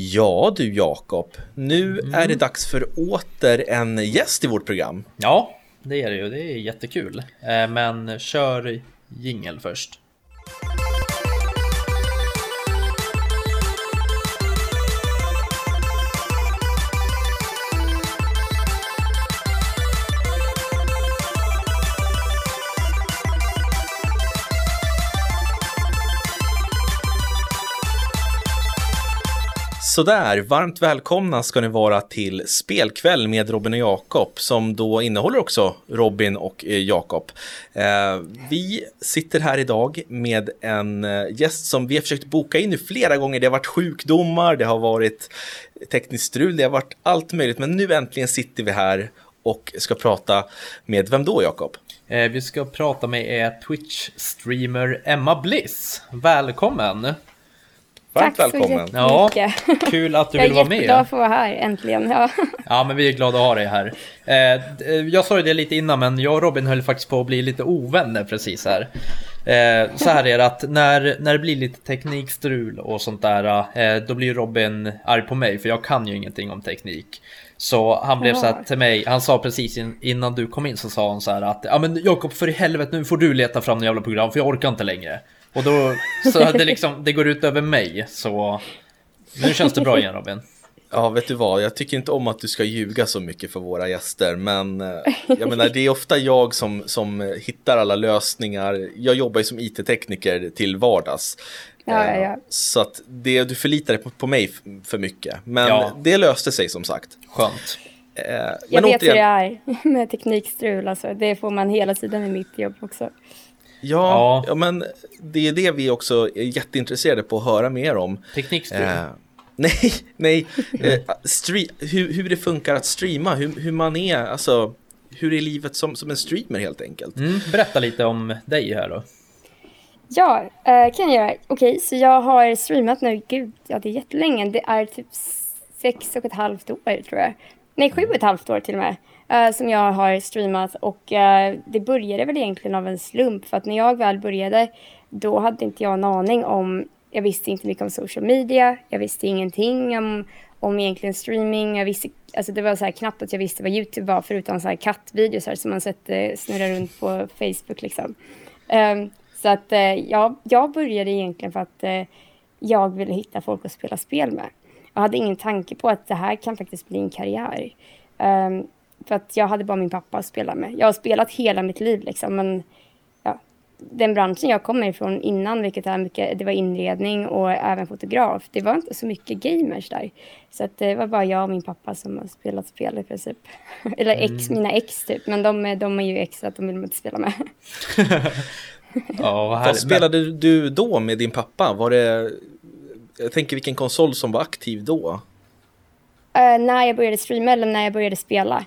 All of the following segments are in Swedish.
Ja du Jakob, nu mm. är det dags för åter en gäst i vårt program. Ja, det är det ju. Det är jättekul. Eh, men kör jingel först. Sådär, varmt välkomna ska ni vara till spelkväll med Robin och Jakob som då innehåller också Robin och eh, Jakob. Eh, vi sitter här idag med en eh, gäst som vi har försökt boka in nu flera gånger. Det har varit sjukdomar, det har varit tekniskt strul, det har varit allt möjligt. Men nu äntligen sitter vi här och ska prata med vem då Jakob? Eh, vi ska prata med Twitch-streamer Emma Bliss. Välkommen! Varmt Tack välkommen. så mycket. kul att du vill vara med. Jag är jätteglad för att vara här, äntligen. Ja. ja, men vi är glada att ha dig här. Eh, jag sa det lite innan, men jag och Robin höll faktiskt på att bli lite ovänner precis här. Eh, så här är det att när, när det blir lite teknikstrul och sånt där, eh, då blir Robin arg på mig, för jag kan ju ingenting om teknik. Så han blev så här till mig, han sa precis innan du kom in så sa han så här att ja men Jakob för i helvete nu får du leta fram några jävla program för jag orkar inte längre. Och då, så det liksom, det går ut över mig, så nu känns det bra igen Robin. Ja, vet du vad, jag tycker inte om att du ska ljuga så mycket för våra gäster, men eh, jag menar, det är ofta jag som, som hittar alla lösningar. Jag jobbar ju som it-tekniker till vardags. Ja, ja, ja. Så att det, du förlitar dig på, på mig för mycket, men ja. det löste sig som sagt. Skönt. Eh, jag vet återigen... hur det är med teknikstrul, alltså. det får man hela tiden i mitt jobb också. Ja, ja. ja, men det är det vi också är jätteintresserade på att höra mer om. Teknikstrul? Eh, nej, nej. Eh, hur, hur det funkar att streama, hur, hur man är, alltså hur är livet som, som en streamer helt enkelt? Mm, berätta lite om dig här då. Ja, eh, kan jag göra. Okej, okay, så jag har streamat nu, gud, ja det är jättelänge. Det är typ sex och ett halvt år tror jag. Nej, sju och ett halvt år till och med Eh, som jag har streamat och uh, det började väl egentligen av en slump för att när jag väl började då hade inte jag en aning om, jag visste inte mycket om social media, jag visste ingenting om, om egentligen streaming, jag visste, alltså det var så här knappt att jag visste vad YouTube var förutom så här kattvideos som man sett snurra runt på Facebook liksom. Um, så att uh, jag började egentligen för att uh, jag ville hitta folk att spela spel med. Jag hade ingen tanke på att det här kan faktiskt bli en karriär. Um, för att jag hade bara min pappa att spela med. Jag har spelat hela mitt liv liksom, men ja, den branschen jag kommer ifrån innan, vilket är mycket, det var inredning och även fotograf, det var inte så mycket gamers där. Så att det var bara jag och min pappa som har spelat spel i princip. Eller ex, mm. mina ex typ, men de, de är ju ex så att de vill man inte spela med. ja, vad, vad spelade du då med din pappa? Var det, jag tänker vilken konsol som var aktiv då? Uh, när jag började streama eller när jag började spela.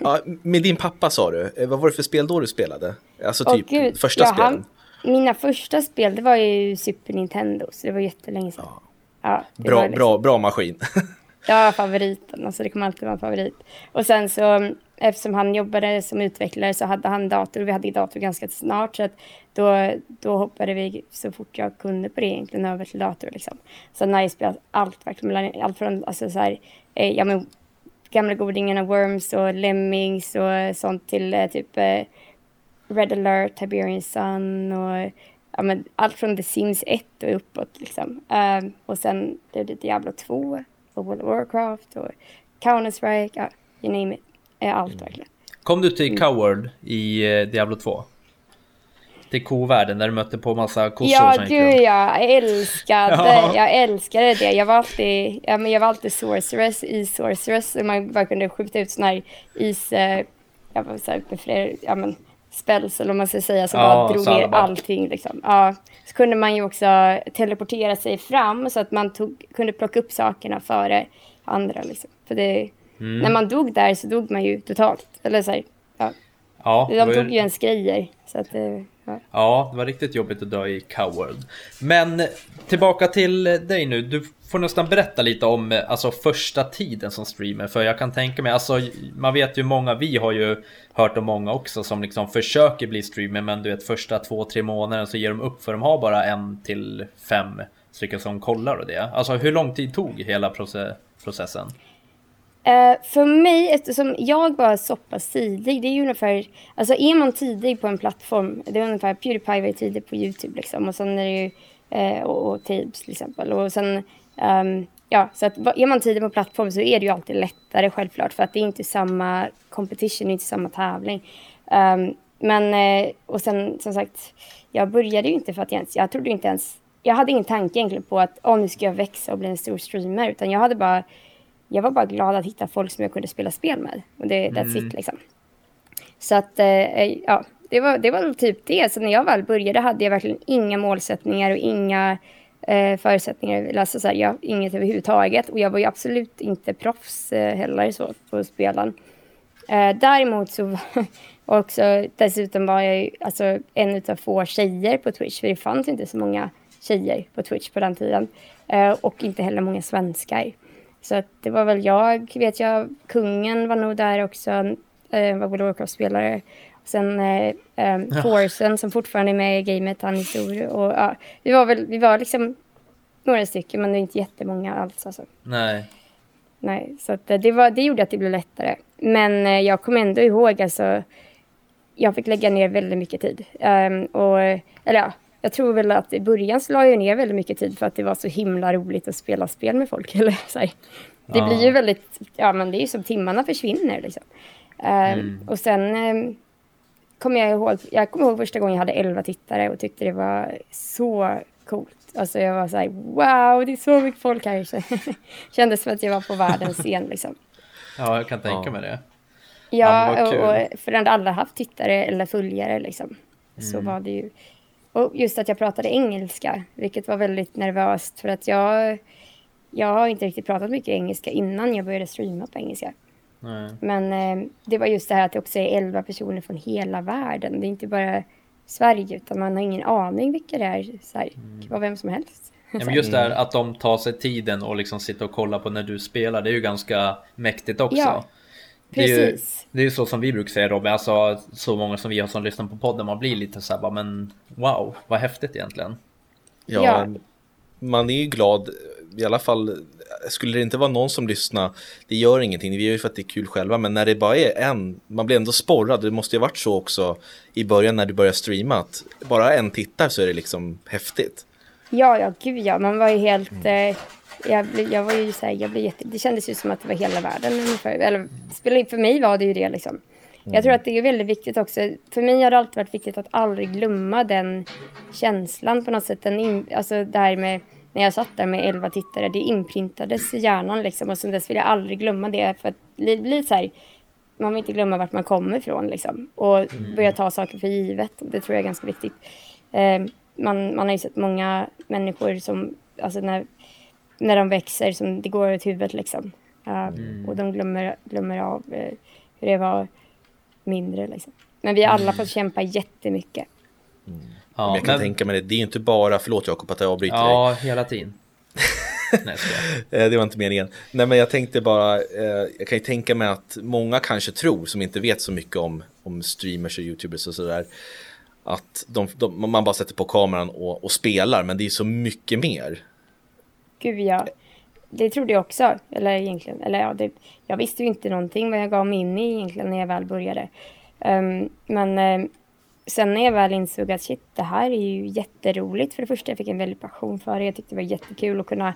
ja, med din pappa sa du. Eh, vad var det för spel då du spelade? Alltså typ oh, första ja, spelen? mina första spel, det var ju Super Nintendo, så det var jättelänge sedan. Ja. Ja, bra, liksom... bra, bra maskin. ja, favoriten. Alltså det kommer alltid vara en favorit. Och sen så, eftersom han jobbade som utvecklare så hade han dator. Vi hade dator ganska snart. Så att då, då hoppade vi så fort jag kunde på det egentligen över till dator. Liksom. Så när jag spelat allt, verkligen, allt från alltså, så här, eh, ja, men, gamla godingarna Worms och Lemmings och sånt till eh, typ eh, Red alert, Tiberian Sun och ja, men, allt från The Sims 1 och uppåt. Liksom. Uh, och sen blev det Diablo 2 och World of Warcraft och Counter-Strike, ja, you name it. Allt mm. verkligen. Kom du till Coward i uh, Diablo 2? Till kovärlden där du mötte på massa kossor Ja, gud ja. Jag älskade, ja. jag älskade det. Jag var alltid, ja, men jag var alltid sorceress i sorceress. Och man bara kunde skjuta ut sådana här is, eh, jag var så här, med fler, ja men spells eller om man ska säga, som ja, bara drog ner allting liksom. Ja. Så kunde man ju också teleportera sig fram så att man tog, kunde plocka upp sakerna före andra liksom. För det, mm. när man dog där så dog man ju totalt. Eller så här, ja. Ja De tog ju ens grejer. Så att det, Ja. det var riktigt jobbigt att dö i Coward. Men tillbaka till dig nu. Du får nästan berätta lite om alltså, första tiden som streamer. För jag kan tänka mig, alltså, man vet ju många, vi har ju hört om många också som liksom försöker bli streamer. Men du vet första två, tre månader så ger de upp för de har bara en till fem stycken som kollar och det. Alltså hur lång tid tog hela processen? Uh, för mig, eftersom jag var så pass tidig, det är ju ungefär, alltså är man tidig på en plattform, det är ungefär Pewdiepie var tidig på YouTube liksom och sen är det ju, uh, och, och Tabes till exempel och sen, um, ja, så att är man tidig på plattform så är det ju alltid lättare självklart för att det är inte samma competition, det är inte samma tävling. Um, men, uh, och sen som sagt, jag började ju inte för att jag ens, jag trodde inte ens, jag hade ingen tanke egentligen på att, oh, nu ska jag växa och bli en stor streamer, utan jag hade bara jag var bara glad att hitta folk som jag kunde spela spel med. Och det, that's mm. it liksom. Så att, eh, ja, det var, det var typ det. Så när jag väl började hade jag verkligen inga målsättningar och inga eh, förutsättningar. Alltså så här, jag, inget överhuvudtaget. Och jag var ju absolut inte proffs eh, heller så på spelen. Eh, däremot så var också, dessutom var jag ju alltså, en av få tjejer på Twitch. För det fanns inte så många tjejer på Twitch på den tiden. Eh, och inte heller många svenskar. Så att det var väl jag, vet jag, kungen var nog där också, eh, var World of Warcraft-spelare. Sen eh, eh, ja. Som fortfarande är med i gamet, han är stor. Och, ja, vi var väl, vi var liksom några stycken, men det är inte jättemånga alls. Alltså. Nej. Nej, så att, eh, det, var, det gjorde att det blev lättare. Men eh, jag kommer ändå ihåg, alltså, jag fick lägga ner väldigt mycket tid. Um, och, eller ja, jag tror väl att i början så la jag ner väldigt mycket tid för att det var så himla roligt att spela spel med folk. Eller så här. Det ja. blir ju väldigt, ja men det är ju som timmarna försvinner liksom. Uh, mm. Och sen um, kommer jag ihåg, jag kommer ihåg första gången jag hade elva tittare och tyckte det var så coolt. Alltså jag var så här, wow, det är så mycket folk här. Kändes som att jag var på världens scen liksom. Ja, jag kan tänka ja. mig det. Ja, ja och, och för den aldrig haft tittare eller följare liksom. Mm. Så var det ju och just att jag pratade engelska, vilket var väldigt nervöst för att jag, jag har inte riktigt pratat mycket engelska innan jag började streama på engelska. Nej. Men eh, det var just det här att det också är elva personer från hela världen. Det är inte bara Sverige utan man har ingen aning vilka det är. Så här, mm. Det kan vara vem som helst. Ja, men just det här att de tar sig tiden och liksom sitter och kollar på när du spelar, det är ju ganska mäktigt också. Ja. Precis. Det är, ju, det är ju så som vi brukar säga Robin, alltså så många som vi har som lyssnar på podden, man blir lite så här, men wow, vad häftigt egentligen. Ja, ja, man är ju glad, i alla fall, skulle det inte vara någon som lyssnar, det gör ingenting, vi gör ju för att det är kul själva, men när det bara är en, man blir ändå sporrad, det måste ju ha varit så också i början när du började streama, att bara en tittar så är det liksom häftigt. Ja, ja, gud ja, man var ju helt... Mm. Eh jag, jag var ju så här, jag blev jätte, det kändes ju som att det var hela världen ungefär. Eller för mig var det ju det liksom. Jag tror att det är väldigt viktigt också. För mig har det alltid varit viktigt att aldrig glömma den känslan på något sätt. Den in, alltså det här med när jag satt där med elva tittare. Det inprintades i hjärnan liksom. Och sen dess vill jag aldrig glömma det. För att det blir så här, man vill inte glömma vart man kommer ifrån liksom. Och mm. börja ta saker för givet. Det tror jag är ganska viktigt. Eh, man, man har ju sett många människor som, alltså när när de växer som det går åt huvudet liksom. Uh, mm. Och de glömmer, glömmer av uh, hur det var mindre liksom. Men vi har alla mm. fått kämpa jättemycket. Mm. Ja, men jag kan men... tänka mig det, det är ju inte bara, förlåt Jakob att jag avbryter dig. Ja, hela tiden. Nej, eh, det var inte meningen. Nej, men jag tänkte bara, eh, jag kan ju tänka mig att många kanske tror, som inte vet så mycket om, om streamers och youtubers och sådär, att de, de, man bara sätter på kameran och, och spelar, men det är så mycket mer. Gud ja. Det trodde jag också. Eller egentligen, eller ja, det, jag visste ju inte någonting vad jag gav mig in i egentligen när jag väl började. Um, men um, sen när jag väl insåg att shit, det här är ju jätteroligt. För det första, jag fick en väldig passion för det. Jag tyckte det var jättekul att kunna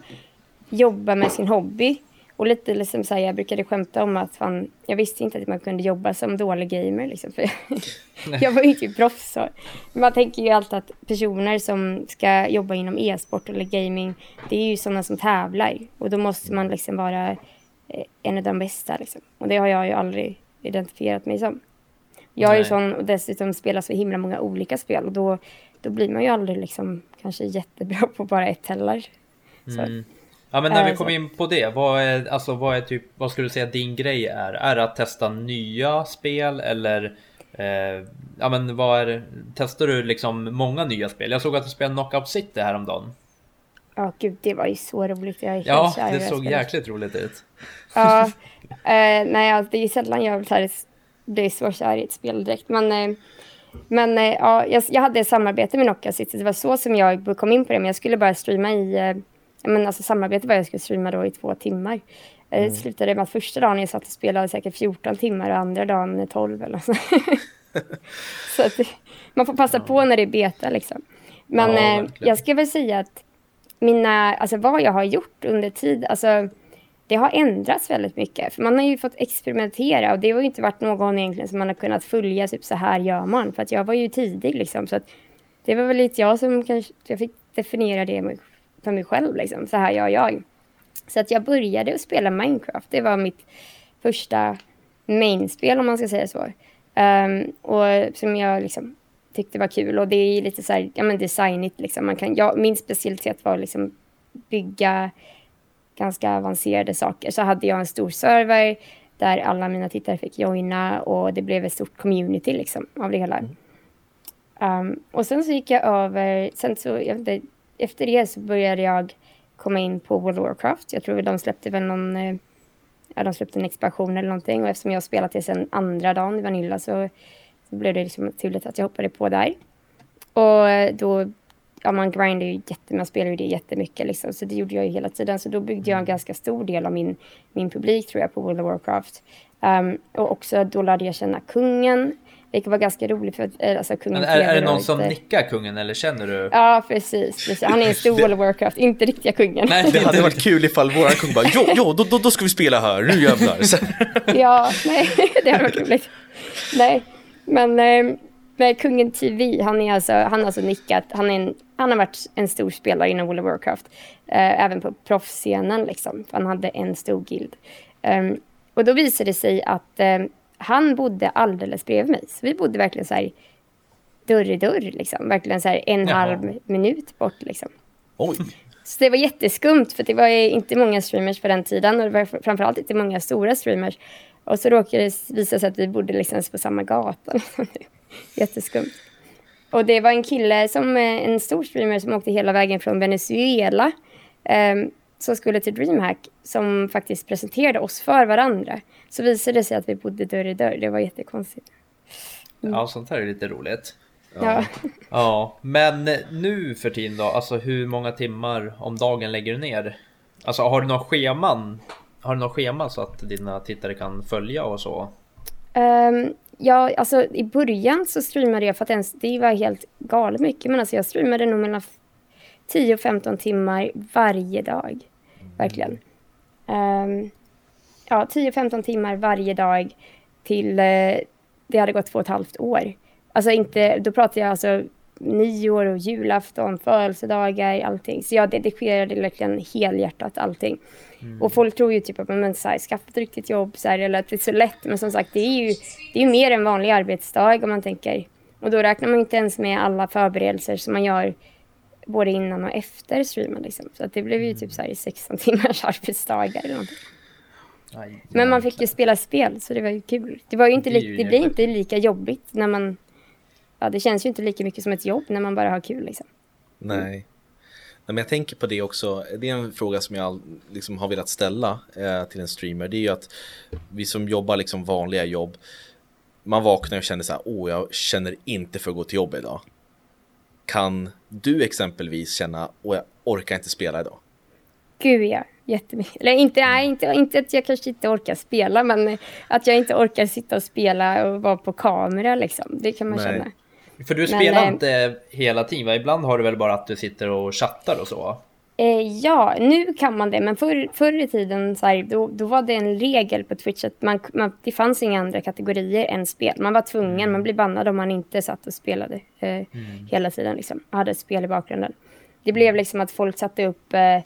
jobba med sin hobby. Och lite liksom så här, jag brukade skämta om att fan, jag visste inte att man kunde jobba som dålig gamer. Liksom, för jag var ju inte proffs. Så. Man tänker ju alltid att personer som ska jobba inom e-sport eller gaming, det är ju sådana som tävlar. Och då måste man liksom vara eh, en av de bästa. Liksom. Och det har jag ju aldrig identifierat mig som. Jag är ju sån och dessutom spelar så himla många olika spel. Och då, då blir man ju aldrig liksom kanske jättebra på bara ett heller. Mm. Ja men när vi kommer in på det, vad är, alltså, vad är typ, vad skulle du säga din grej är? Är det att testa nya spel eller eh, ja men vad är testar du liksom många nya spel? Jag såg att du spelade Knockout City häromdagen. Ja oh, gud, det var ju så roligt. Jag ja, det såg jäkligt roligt ut. Ja, eh, nej alltså, det är sällan jag här, blir så kär i ett spel direkt men eh, Men eh, ja, jag, jag hade samarbete med Nocca City. Det var så som jag kom in på det. Men jag skulle bara streama i... Men alltså samarbete var jag skulle streama då i två timmar. Eh, mm. Det slutade med att första dagen jag satt och spelade säkert 14 timmar och andra dagen 12 eller så. så att, man får passa ja. på när det är beta liksom. Men ja, eh, jag ska väl säga att mina, alltså vad jag har gjort under tid, alltså det har ändrats väldigt mycket. För man har ju fått experimentera och det har inte varit någon egentligen som man har kunnat följa, typ så här gör man. För att jag var ju tidig liksom. Så att det var väl lite jag som kanske, jag fick definiera det för mig själv liksom. Så här gör jag. Så att jag började att spela Minecraft. Det var mitt första mainspel om man ska säga så. Um, och som jag liksom tyckte var kul. Och det är lite så här, ja men designigt liksom. Man kan, ja, min specialitet var liksom bygga ganska avancerade saker. Så hade jag en stor server där alla mina tittare fick joina och det blev ett stort community liksom av det hela. Um, och sen så gick jag över, sen så, jag vet inte, efter det så började jag komma in på World of Warcraft. Jag tror de släppte väl någon, eh, ja de släppte en expansion eller någonting och eftersom jag spelat det sen andra dagen i Vanilla så, så blev det liksom naturligt att jag hoppade på där. Och då ja, man grindar ju jätte, man spelar ju det jättemycket liksom, så det gjorde jag ju hela tiden. Så då byggde jag en mm. ganska stor del av min, min publik tror jag på World of Warcraft. Um, och också då lärde jag känna kungen, vilket var ganska roligt för att eh, alltså, kungen Men är, är det någon som nickar kungen eller känner du? Ja, precis. precis. Han är en stor World of Warcraft, inte riktiga kungen. Nej, det hade varit kul ifall våran kung bara, jo, jo, då, då, då ska vi spela här, nu jävlar. ja, nej, det hade varit roligt. Nej, men eh, med kungen TV, han, är alltså, han har alltså nickat, han, är en, han har varit en stor spelare inom World of Warcraft. Eh, även på proffsscenen liksom, han hade en stor guild. Um, och då visade det sig att um, han bodde alldeles bredvid mig. Så vi bodde verkligen så här dörr i dörr liksom. Verkligen så här en Jaha. halv minut bort liksom. Oj. Så det var jätteskumt för det var inte många streamers på den tiden och det var framförallt inte många stora streamers. Och så råkade det visa sig att vi bodde liksom på samma gata. Jätteskumt. Och det var en kille, som eh, en stor streamer som åkte hela vägen från Venezuela um, som skulle till DreamHack som faktiskt presenterade oss för varandra. Så visade det sig att vi bodde dörr i dörr. Det var jättekonstigt. Mm. Ja, sånt här är lite roligt. Ja. ja. men nu för tiden då, alltså hur många timmar om dagen lägger du ner? Alltså har du några scheman? Har du några schema så att dina tittare kan följa och så? Um, Ja, alltså i början så streamade jag för att ens, det var helt galet mycket. Men alltså jag streamade nog mellan 10 och 15 timmar varje dag. Verkligen. Um, ja, 10-15 timmar varje dag till uh, det hade gått två och ett halvt år. Alltså inte, då pratar jag alltså nyår och julafton, födelsedagar, allting. Så jag dedikerade verkligen helhjärtat allting. Mm. Och folk tror ju typ att man så här, skaffa ett riktigt jobb så här, eller att det är så lätt. Men som sagt, det är ju det är mer en vanlig arbetsdag om man tänker. Och då räknar man inte ens med alla förberedelser som man gör både innan och efter streamen. Liksom. Så att det blev ju typ så här 16 timmars arbetsdagar eller någonting. Aj, men man fick ju spela spel så det var ju kul. Det, var ju inte det, det blir inte lika jobbigt när man... Ja, det känns ju inte lika mycket som ett jobb när man bara har kul liksom. Nej men jag tänker på det också, det är en fråga som jag liksom har velat ställa eh, till en streamer. Det är ju att vi som jobbar liksom vanliga jobb, man vaknar och känner så här, åh jag känner inte för att gå till jobb idag. Kan du exempelvis känna, åh jag orkar inte spela idag? Gud ja, jättemycket. Eller inte, nej, inte, inte att jag kanske inte orkar spela, men att jag inte orkar sitta och spela och vara på kamera liksom. Det kan man nej. känna. För du spelar Men, eh, inte hela tiden? Ibland har du väl bara att du sitter och chattar och så? Eh, ja, nu kan man det. Men förr, förr i tiden så här, då, då var det en regel på Twitch att man, man, det fanns inga andra kategorier än spel. Man var tvungen, mm. man blev bannad om man inte satt och spelade eh, mm. hela tiden. Liksom, hade ett spel i bakgrunden. Det blev liksom att folk satte upp eh,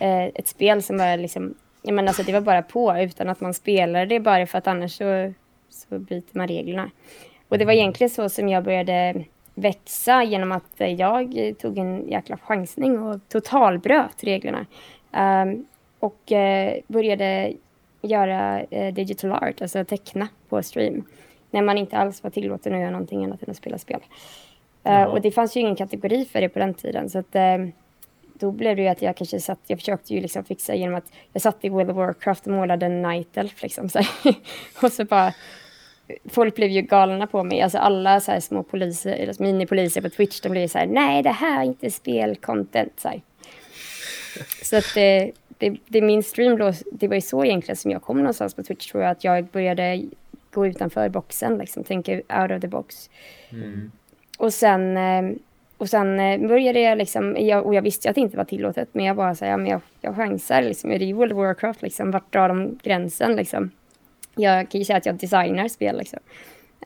eh, ett spel som var liksom, jag menar, alltså, det var bara på utan att man spelade det bara för att annars så, så bryter man reglerna. Och det var egentligen så som jag började växa genom att jag tog en jäkla chansning och totalbröt reglerna. Um, och uh, började göra uh, digital art, alltså teckna på stream. När man inte alls var tillåten att göra någonting annat än att spela spel. Uh, och det fanns ju ingen kategori för det på den tiden. Så att, då blev det ju att jag kanske satt, jag försökte ju liksom fixa genom att jag satt i World of Warcraft och målade en Night Elf liksom. Så och så bara folk blev ju galna på mig. Alltså alla så små poliser, eller minipoliser på Twitch, de blev så här, nej det här är inte spelcontent. Så, här. så att det, det, det min stream då, det var ju så egentligen som jag kom någonstans på Twitch tror jag, att jag började gå utanför boxen, liksom tänka out of the box. Mm. Och sen, eh, och sen eh, började jag liksom, jag, och jag visste att det inte var tillåtet, men jag bara här, ja, men jag, jag chansar liksom, är det World of Warcraft liksom, vart drar de gränsen liksom? Jag kan ju säga att jag designar spel liksom.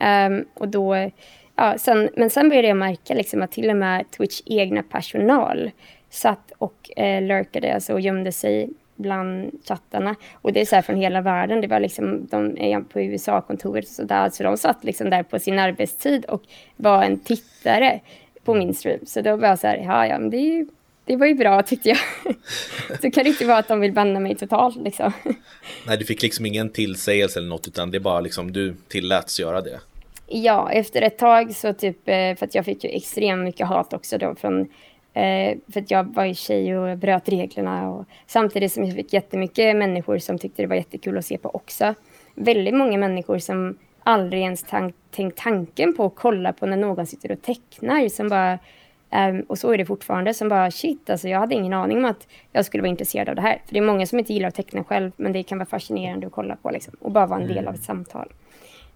Um, och då, ja, sen, men sen började jag märka liksom att till och med Twitch egna personal satt och eh, lurkade alltså, och gömde sig bland chattarna. Och det är så här från hela världen. Det var liksom, de är på USA-kontoret och så där. Så de satt liksom där på sin arbetstid och var en tittare på min stream. Så då var jag så här, ja ja, men det, är ju, det var ju bra tyckte jag. så kan det inte vara att de vill banna mig totalt liksom. Nej, du fick liksom ingen tillsägelse eller något, utan det är bara liksom du tilläts göra det. Ja, efter ett tag så typ, eh, för att jag fick ju extremt mycket hat också då från Eh, för att jag var ju tjej och bröt reglerna. Och, samtidigt som jag fick jättemycket människor som tyckte det var jättekul att se på också. Väldigt många människor som aldrig ens tank, tänkt tanken på att kolla på när någon sitter och tecknar. Som bara, um, och så är det fortfarande. Som bara shit, alltså jag hade ingen aning om att jag skulle vara intresserad av det här. För det är många som inte gillar att teckna själv. Men det kan vara fascinerande att kolla på liksom, och bara vara en del mm. av ett samtal.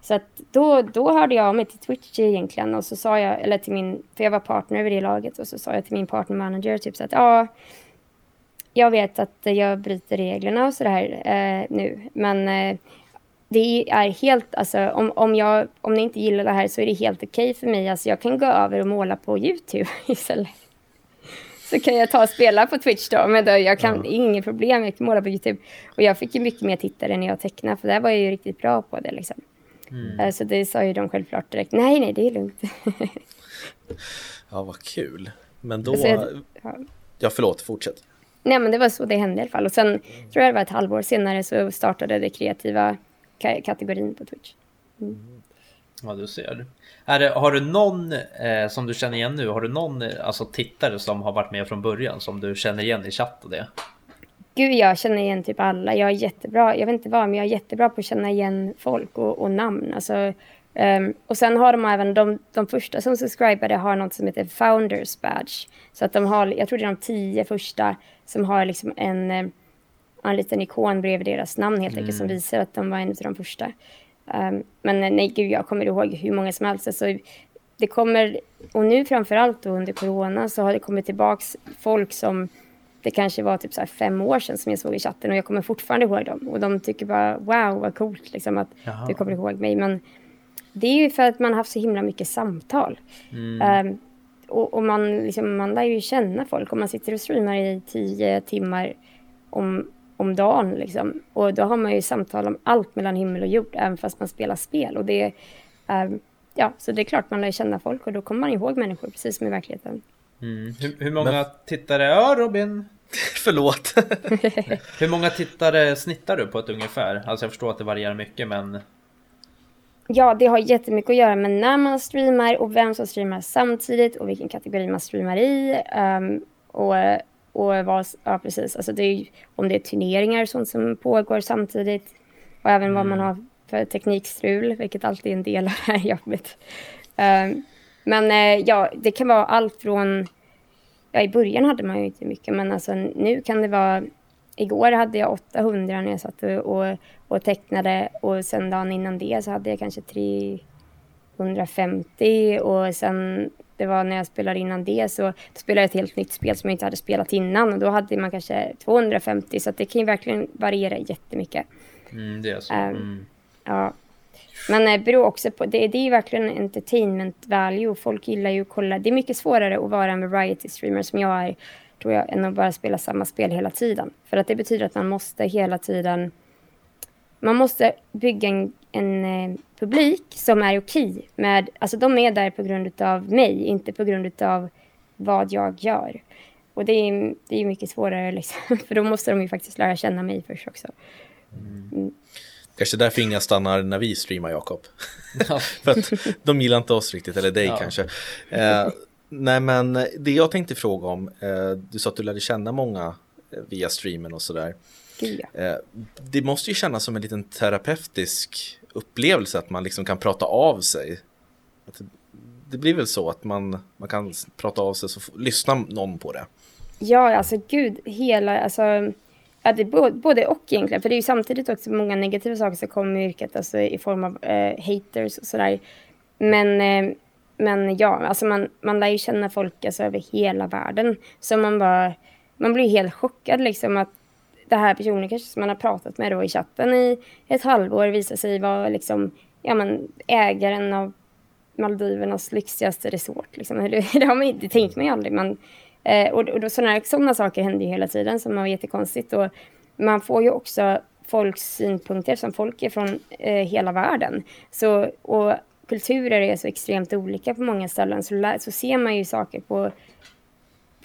Så att då, då hörde jag av mig till Twitch egentligen och så sa jag, eller till min, för jag var partner över det laget och så sa jag till min partner manager typ så att ja, jag vet att jag bryter reglerna och sådär eh, nu, men eh, det är helt, alltså om, om, jag, om ni inte gillar det här så är det helt okej okay för mig, alltså jag kan gå över och måla på YouTube istället. Så kan jag ta och spela på Twitch då, men då, jag kan, ja. inget problem, jag kan måla på YouTube. Och jag fick ju mycket mer tittare när jag tecknade, för där var jag ju riktigt bra på det liksom. Mm. Eh, så det sa ju de självklart direkt. Nej, nej, det är lugnt. ja, vad kul. Men då... Alltså, ja. ja, förlåt, fortsätt. Nej, men det var så det hände i alla fall. Och sen mm. tror jag det var ett halvår senare så startade det kreativa kategorin på Twitch. Mm. Ja, du ser. Är det, har du någon eh, som du känner igen nu? Har du någon alltså, tittare som har varit med från början som du känner igen i chatt och det? Gud, jag känner igen typ alla. Jag är jättebra, jag vet inte vad, men jag är jättebra på att känna igen folk och, och namn. Alltså, um, och sen har de även, de, de första som subscribade har något som heter Founders Badge. Så att de har, jag tror det är de tio första som har liksom en, eh, en liten ikon bredvid deras namn helt enkelt mm. som visar att de var en av de första. Um, men nej, gud, jag kommer ihåg hur många som helst. Alltså, det kommer, och nu framförallt under corona så har det kommit tillbaks folk som det kanske var typ så fem år sedan som jag såg i chatten och jag kommer fortfarande ihåg dem. Och de tycker bara wow vad coolt liksom att Jaha. du kommer ihåg mig. Men det är ju för att man har haft så himla mycket samtal. Mm. Um, och, och, man, liksom, man lär ju känna folk om man sitter och streamar i tio timmar om, om dagen. Liksom. Och då har man ju samtal om allt mellan himmel och jord, även fast man spelar spel. Och det, um, ja, så det är klart man lär känna folk och då kommer man ihåg människor precis som i verkligheten. Mm. Hur, hur, många Men... tittare? Ja, Robin. Förlåt. hur många tittare snittar du på ett ungefär? Alltså jag förstår att det varierar mycket men... Ja, det har jättemycket att göra med när man streamar och vem som streamar samtidigt och vilken kategori man streamar i. Um, och, och vad, ja precis, alltså det är, om det är turneringar och sånt som pågår samtidigt. Och även mm. vad man mm. har för teknikstrul, vilket alltid är en del av det här jobbet. Um, men eh, ja, det kan vara allt från... Ja, i början hade man ju inte mycket, men alltså nu kan det vara... Igår hade jag 800 när jag satt och, och tecknade och sen dagen innan det så hade jag kanske 350 och sen det var när jag spelade innan det så då spelade jag ett helt nytt spel som jag inte hade spelat innan och då hade man kanske 250 så det kan ju verkligen variera jättemycket. Mm, det är så. Ehm, mm. ja, men det beror också på, det, det är ju verkligen entertainment value. Folk gillar ju att kolla. Det är mycket svårare att vara en variety streamer som jag är, tror jag, än att bara spela samma spel hela tiden. För att det betyder att man måste hela tiden, man måste bygga en, en eh, publik som är okej med, alltså de är där på grund av mig, inte på grund av vad jag gör. Och det är, det är mycket svårare liksom, för då måste de ju faktiskt lära känna mig först också. Mm. mm. Kanske därför inga stannar när vi streamar Jakob. Ja. För att de gillar inte oss riktigt, eller dig ja. kanske. Eh, nej men det jag tänkte fråga om, eh, du sa att du lärde känna många eh, via streamen och sådär. Ja. Eh, det måste ju kännas som en liten terapeutisk upplevelse att man liksom kan prata av sig. Att det, det blir väl så att man, man kan prata av sig så lyssnar någon på det. Ja, alltså gud, hela, alltså, ja, det både, både och egentligen. För det är ju samtidigt också många negativa saker som kommer i yrket, alltså i form av eh, haters och sådär. Men, eh, men ja, alltså man, man lär ju känna folk alltså, över hela världen. Så man bara, man blir helt chockad liksom att den här personen kanske som man har pratat med då i chatten i ett halvår visar sig vara liksom, ja men ägaren av Maldivernas lyxigaste resort. Liksom. Det, har man, det tänker man ju aldrig. Man, eh, och och då, sådana, sådana saker händer ju hela tiden som var jättekonstigt. Och man får ju också folks synpunkter som folk är från eh, hela världen. Så, och kulturer är så extremt olika på många ställen. Så, så ser man ju saker på,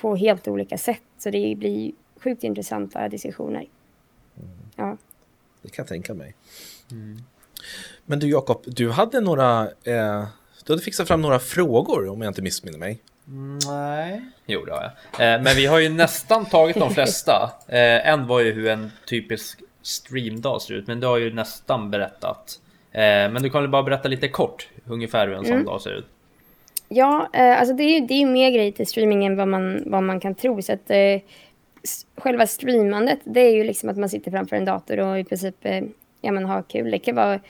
på helt olika sätt. Så det blir sjukt intressanta diskussioner. Ja. Det kan jag tänka mig. Men du Jakob, du hade några, eh, du hade fixat fram några frågor om jag inte missminner mig. Nej. Jo, det har jag. Eh, men vi har ju nästan tagit de flesta. Eh, en var ju hur en typisk streamdag ser ut, men du har ju nästan berättat. Eh, men du kan väl bara berätta lite kort ungefär hur en sån dag ser ut. Ja, eh, alltså det är ju det är mer grejer till streaming än vad man, vad man kan tro. Så att, eh, själva streamandet, det är ju liksom att man sitter framför en dator och i princip eh, ja, man har kul. Det kan vara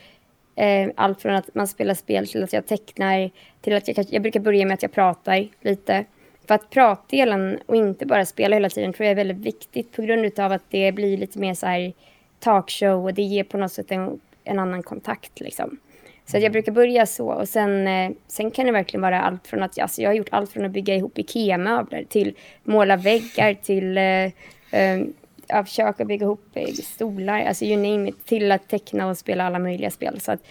eh, allt från att man spelar spel till att jag tecknar, till att jag, jag brukar börja med att jag pratar lite. För att pratdelen och inte bara spela hela tiden tror jag är väldigt viktigt på grund av att det blir lite mer så här talkshow och det ger på något sätt en, en annan kontakt liksom. Så jag brukar börja så och sen, eh, sen kan det verkligen vara allt från att alltså jag har gjort allt från att bygga ihop IKEA-möbler till måla väggar till eh, eh, ja, försöka bygga ihop eh, stolar, alltså you name it, till att teckna och spela alla möjliga spel. Så att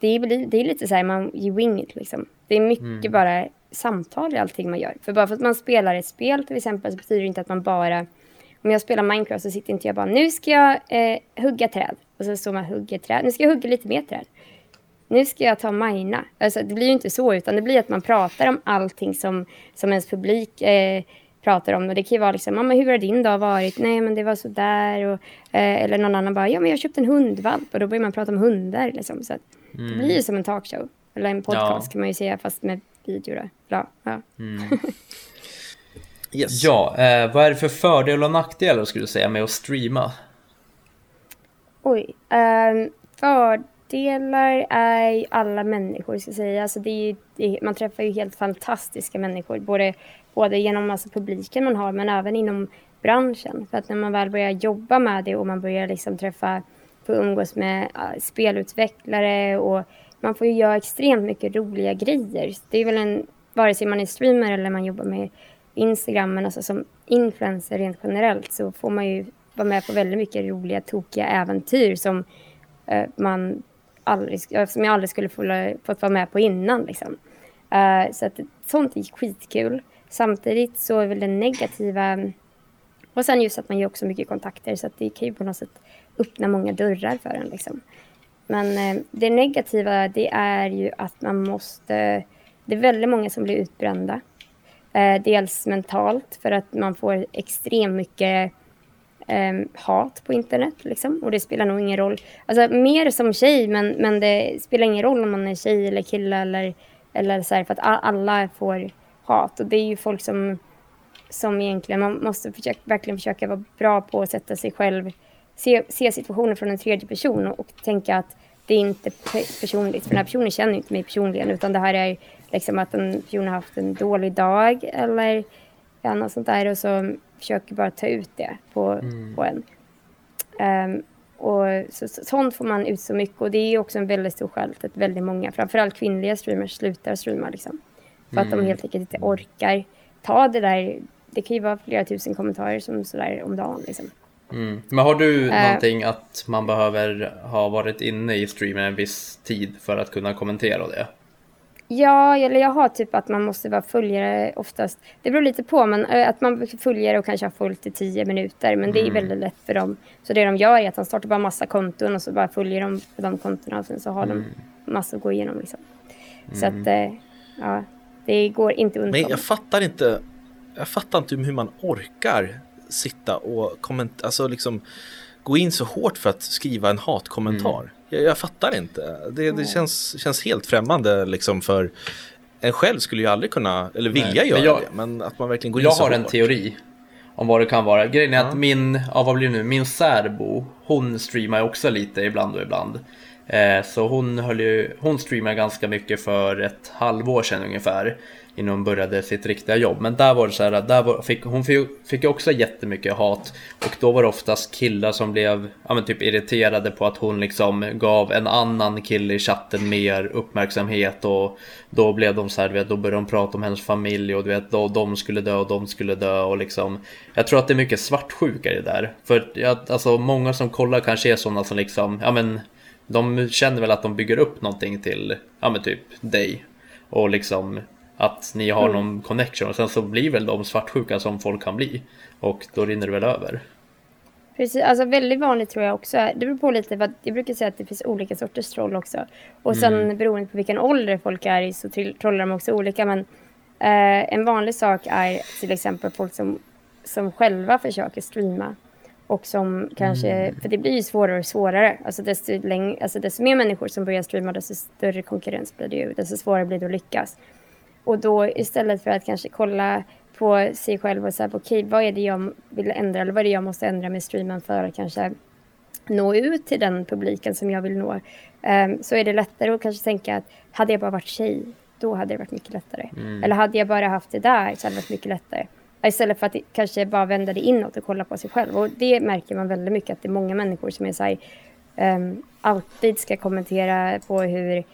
det är, det är lite så här, man, you wing it liksom. Det är mycket bara samtal i allting man gör. För bara för att man spelar ett spel till exempel så betyder det inte att man bara om jag spelar Minecraft så sitter inte jag bara nu ska jag eh, hugga träd. Och så står man och hugger träd. Nu ska jag hugga lite mer träd nu ska jag ta mina. Alltså, det blir ju inte så, utan det blir att man pratar om allting som, som ens publik eh, pratar om. Och det kan ju vara liksom, "Ja, men hur har din dag varit? Nej, men det var så där. Och, eh, eller någon annan bara, ja, men jag köpte en hundvalp. Och då börjar man prata om hundar. Liksom, så att det blir ju som en talkshow. Eller en podcast Ja. kan man ju säga, fast med video. Då. Ja, ja. Yes. Ja, eh, vad är det för fördelar och nackdelar skulle du säga med att streama? Oj. Um, nackdelar är alla människor, ska jag säga. Alltså det är ju, det, man träffar ju helt fantastiska människor. Både, både genom alltså publiken man har, men även inom branschen. För att när man väl börjar jobba med det och man börjar liksom träffa, få umgås med uh, spelutvecklare och man får ju göra extremt mycket roliga grejer. Det är väl en, vare sig man är streamer eller man jobbar med Instagram, men alltså som influencer rent generellt så får man ju vara med på väldigt mycket roliga, tokiga äventyr som eh, man aldrig, som jag aldrig skulle få, fått vara med på innan. Liksom. Uh, så att sånt är skitkul. Samtidigt så är väl det negativa och sen just att man gör också mycket kontakter så att det kan ju på något sätt öppna många dörrar för en. Liksom. Men eh, det negativa det är ju att man måste... Det är väldigt många som blir utbrända. Eh, dels mentalt för att man får extremt mycket eh, hat på internet. Liksom. Och det spelar nog ingen roll. Alltså mer som tjej men, men det spelar ingen roll om man är tjej eller kille eller, eller så här, för att alla får hat. Och det är ju folk som, som egentligen, man måste försöka, verkligen försöka vara bra på att sätta sig själv, se, se situationen från en tredje person och, och tänka att det är inte personligt. För den här personen känner inte mig personligen utan det här är liksom att en person har haft en dålig dag eller ja, något sånt där och så försöker bara ta ut det på, på en. Ehm, och så, så, sånt får man ut så mycket och det är också en väldigt stor skäl till att väldigt många, framförallt kvinnliga streamers, slutar streama liksom. För att de helt enkelt inte orkar ta det där. Det kan ju vara flera tusen kommentarer som sådär om dagen liksom. Mm. Men har du Eh. någonting att man behöver ha varit inne i streamen en viss tid för att kunna kommentera det? Ja, eller jag har typ att man måste vara följare oftast. Det beror lite på, men eh, att man är följare och kanske har följt i tio minuter. Men det är väldigt lätt för dem. Så det de gör är att de startar bara massa konton och så bara följer de på de kontona och sen så har de massa att gå igenom liksom. Så att, eh, ja, det går inte Men undan. jag fattar inte. Jag fattar inte hur man orkar sitta och kommentera, alltså liksom gå in så hårt för att skriva en hatkommentar. Jag, jag fattar inte. Det, det känns, känns helt främmande liksom för en själv skulle ju aldrig kunna, eller vilja Nej, göra men jag- det, men att man verkligen går in Jag så har en hårt. teori om vad det kan vara. Grejen är Ja. att min, ja vad blir det nu, min särbo, hon streamar också lite ibland och ibland. Eh, så hon höll ju, hon streamar ganska mycket för ett halvår sedan ungefär. Innan hon började sitt riktiga jobb. Men där var det så här, där var, fick, hon fick, ju också jättemycket hat. Och då var det oftast killar som blev, ja men typ irriterade på att hon liksom gav en annan kille i chatten mer uppmärksamhet. Och då blev de så här, vet, då började de prata om hennes familj och du vet, då, de skulle dö och de skulle dö och liksom. Jag tror att det är mycket svartsjuka i det där. För jag, alltså många som kollar kanske är sådana som liksom, ja men de känner väl att de bygger upp någonting till, ja men typ dig. Och liksom att ni har någon connection och sen så blir väl de svartsjuka som folk kan bli. Och då rinner det väl över. Precis, alltså väldigt vanligt tror jag också. Det beror på lite, vad, jag brukar säga att det finns olika sorters troll också. Och sen Mm. beroende på vilken ålder folk är i så trollar de också olika. Men eh, en vanlig sak är till exempel folk som, som själva försöker streama. Och som kanske, Mm. för det blir ju svårare och svårare. Alltså desto, läng, alltså desto mer människor som börjar streama desto större konkurrens blir det ju. Desto svårare blir det att lyckas. Och då istället för att kanske kolla på sig själv och säga okej vad är det jag vill ändra eller vad är det jag måste ändra med streamen för att kanske nå ut till den publiken som jag vill nå. ehm, så är det lättare att kanske tänka att hade jag bara varit tjej då hade det varit mycket lättare. Eller hade jag bara haft det där så hade det varit mycket lättare. Istället för att kanske bara vända det inåt och kolla på sig själv. Och det märker man väldigt mycket att det är många människor som är så här, ehm, alltid ska kommentera på hur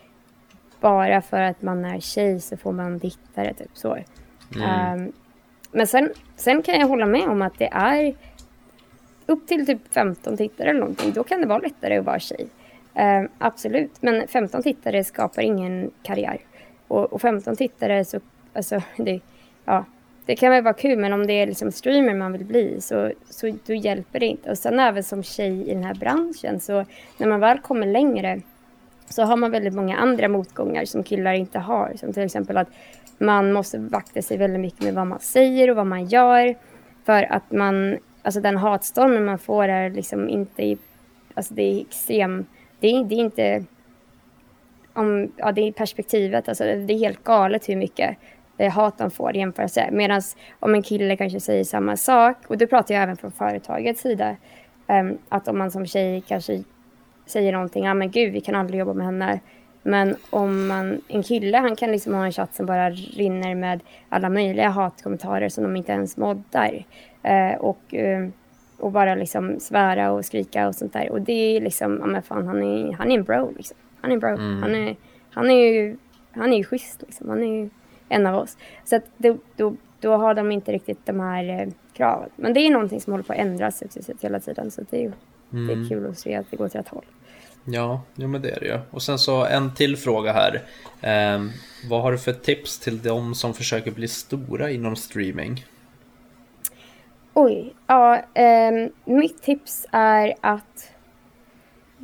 bara för att man är tjej så får man tittare, typ så. Ehm, men sen, sen kan jag hålla med om att det är upp till typ 15 tittare eller någonting, då kan det vara lättare att vara tjej. Ehm, absolut, men 15 tittare skapar ingen karriär. Och, och 15 tittare så, alltså, det, ja, det kan väl vara kul, men om det är liksom streamer man vill bli så, så då hjälper det inte. Och sen även som tjej i den här branschen, så när man väl kommer längre så har man väldigt många andra motgångar som killar inte har. Som till exempel att man måste vakta sig väldigt mycket med vad man säger och vad man gör. För att man, alltså den hatstormen man får är liksom inte i, alltså det är extrem, det är, det är inte, om, ja det är perspektivet, alltså det är helt galet hur mycket eh, hat de får jämfört med. Medan om en kille kanske säger samma sak, och då pratar jag även från företagets sida, ehm, att om man som tjej kanske säger någonting, ja men gud vi kan aldrig jobba med henne. Men om man, en kille han kan liksom ha en chatt som bara rinner med alla möjliga hatkommentarer som de inte ens moddar. Eh, och, eh, och bara liksom svära och skrika och sånt där. Och det är liksom, ja men fan han är, han är en bro liksom. Han är en bro. Han, är, han är ju, han är ju schysst liksom. Han är ju en av oss. Så att då, då, då har de inte riktigt de här eh, kraven. Men det är någonting som håller på att ändras successivt hela tiden. Så det är ju det är kul att se att det går åt rätt håll. Ja, jo men det är det ju. Och sen så en till fråga här. Ehm, vad har du för tips till de som försöker bli stora inom streaming? Oj, ja, ehm, mitt tips är att...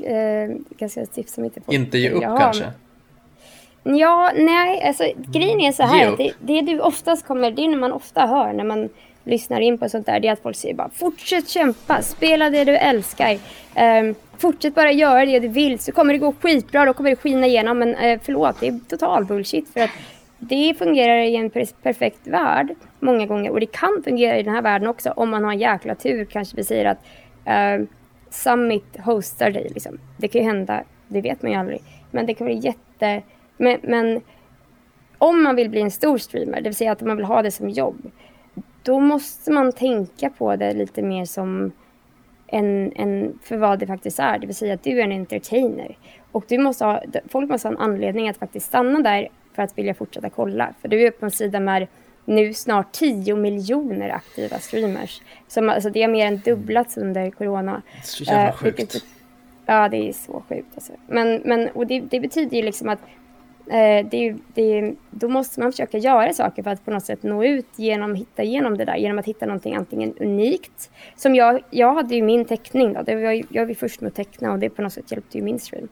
ehm, ganska tipsa mig inte på. Inte ge upp Ja, kanske? Ja, nej, alltså grejen är så Ge här. Det, det du oftast kommer, det är när man ofta hör när man lyssnar in på sånt där, det är att folk säger bara fortsätt kämpa, spela det du älskar. Eh, fortsätt bara göra det du vill så kommer det gå skitbra, då kommer det skina igenom. Men eh, förlåt, det är total bullshit för att det fungerar i en perfekt värld många gånger och det kan fungera i den här världen också om man har en jäkla tur. Kanske vi säger att eh, Summit hostar dig liksom. Det kan ju hända, det vet man ju aldrig. Men det kan bli jätte... Men, men om man vill bli en stor streamer, det vill säga att man vill ha det som jobb, då måste man tänka på det lite mer som en, en, för vad det faktiskt är. Det vill säga att du är en entertainer. Och du måste ha, folk måste ha en anledning att faktiskt stanna där för att vilja fortsätta kolla. För du är på en sida med nu snart 10 miljoner aktiva streamers. Som, alltså det har mer än dubblats under corona. Så jävla Eh, sjukt. vilket- Ja, det är så sjukt. Alltså. Men, men och det, det betyder ju liksom att Eh, det, är det, är- då måste man försöka göra saker för att på något sätt nå ut genom hitta igenom det där. Genom att hitta någonting antingen unikt. Som jag, jag hade ju min teckning då. Det var, jag var först med att teckna och det på något sätt hjälpte ju min stream.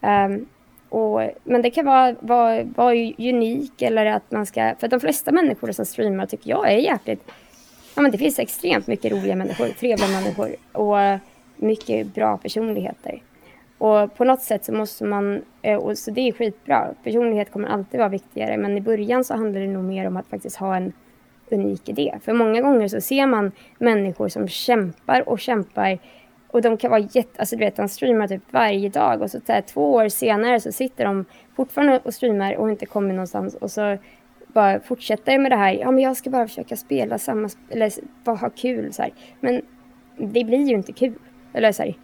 Um, och, men det kan vara, vara, vara unik eller att man ska... För de flesta människor som streamar tycker jag är jäkligt... Ja, men det finns extremt mycket roliga människor, trevliga människor och mycket bra personligheter. Och på något sätt så måste man, eh, och så det är skitbra. Personlighet kommer alltid vara viktigare, men i början så handlar det nog mer om att faktiskt ha en unik idé. För många gånger så ser man människor som kämpar och kämpar och de kan vara jätte, alltså du vet de streamar typ varje dag och så, så här, två år senare så sitter de fortfarande och streamar och inte kommer någonstans och så bara fortsätter med det här. Ja men jag ska bara försöka spela samma, eller bara ha kul så här. Men det blir ju inte kul. Eller så här,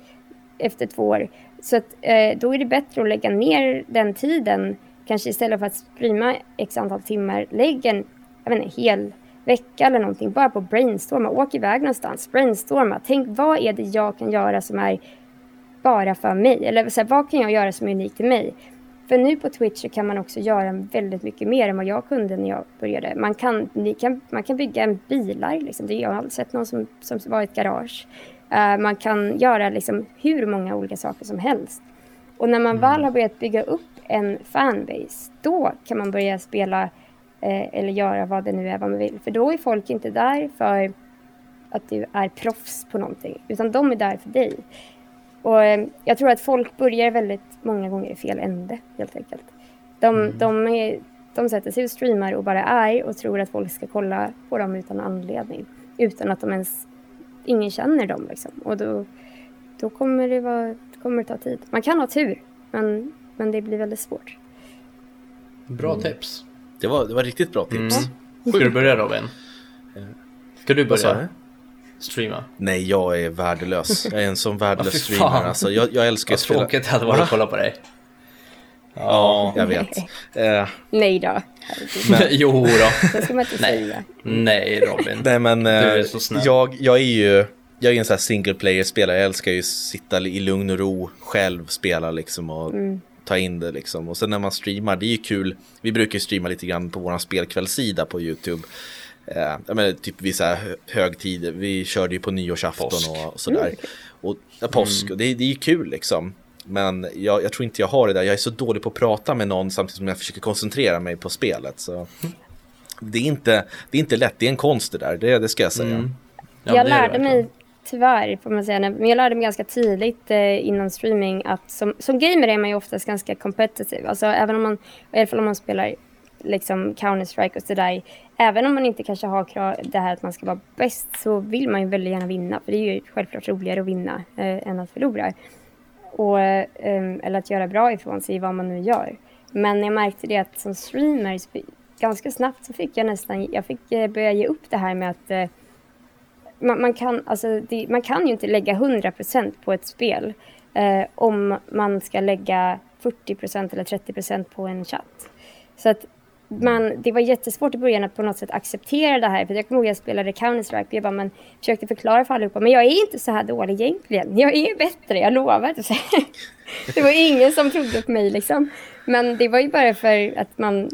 efter två år. Så att, eh, då är det bättre att lägga ner den tiden. Kanske istället för att streama x antal timmar. Lägg en, jag vet inte, hel vecka eller någonting. Bara på brainstorma. Åk iväg någonstans. Brainstorma. Tänk vad är det jag kan göra som är bara för mig? Eller så här, vad kan jag göra som är unikt till mig? För nu på Twitch så kan man också göra väldigt mycket mer än vad jag kunde när jag började. Man kan, ni kan, man kan bygga en bilar, liksom. det, jag har aldrig sett någon som, som var i ett garage. Uh, man kan göra liksom hur många olika saker som helst. Och när man mm. väl har börjat bygga upp en fanbase, då kan man börja spela eh, eller göra vad det nu är vad man vill. För då är folk inte där för att du är proffs på någonting, utan de är där för dig. Och eh, jag tror att folk börjar väldigt många gånger i fel ände, helt enkelt. De, mm. de, är, de sätter sig och streamar och bara är och tror att folk ska kolla på dem utan anledning. Utan att de ens, ingen känner dem liksom. Och då, då kommer det, vara, kommer det ta tid. Man kan ha tur, men, men det blir väldigt svårt. Bra mm. tips. Det var, det var riktigt bra tips. Mm. Ska du börja Robin? Ska du börja? streama? Nej, jag är värdelös. Jag är en sån värdelös streamer. Alltså, jag, jag älskar att spela. Vad tråkigt det hade varit att kolla på dig. Ja, jag vet. Nej då. Men, jo då. Det ska man inte Nej. säga. Nej, Robin. Nej, men du är eh, så snäll. Jag, jag är ju... Jag är en sån här single player-spelare. Jag älskar ju att sitta i lugn och ro själv, spela liksom och mm. ta in det liksom. Och sen när man streamar, det är ju kul. Vi brukar ju streama lite grann på vår spelkvällssida på YouTube. Eh, jag menar, typ vissa högtider. Vi körde ju på nyårsafton påsk. och sådär. Mm. Och, ja, påsk, mm. och det, det är ju kul liksom. Men jag, jag, tror inte jag har det där. Jag är så dålig på att prata med någon samtidigt som jag försöker koncentrera mig på spelet. Så det, är inte, det är inte lätt, det är en konst det där, det, det ska jag säga. Mm. Ja, jag lärde mig tyvärr, får man säga, men jag lärde mig ganska tidigt eh, inom streaming att som, som gamer är man ju oftast ganska competitive. Alltså även om man, i alla fall om man spelar liksom Counter-Strike och sådär. Även om man inte kanske har krav, det här att man ska vara bäst så vill man ju väldigt gärna vinna. För det är ju självklart roligare att vinna eh, än att förlora. Och, ehm, eller att göra bra ifrån sig i vad man nu gör. Men jag märkte det att som streamer ganska snabbt så fick jag nästan, jag fick eh, börja ge upp det här med att eh, man, man, kan, alltså, det, man kan ju inte lägga 100% på ett spel eh, om man ska lägga 40% eller 30% på en chatt. Så att man, det var jättesvårt i början att på något sätt acceptera det här. För jag kommer ihåg att jag spelade Counter-Strike. Jag bara, försökte förklara för allihopa. Men jag är inte så här dålig egentligen. Jag är bättre, jag lovar. det var ingen som trodde på mig liksom. Men det var ju bara för att man,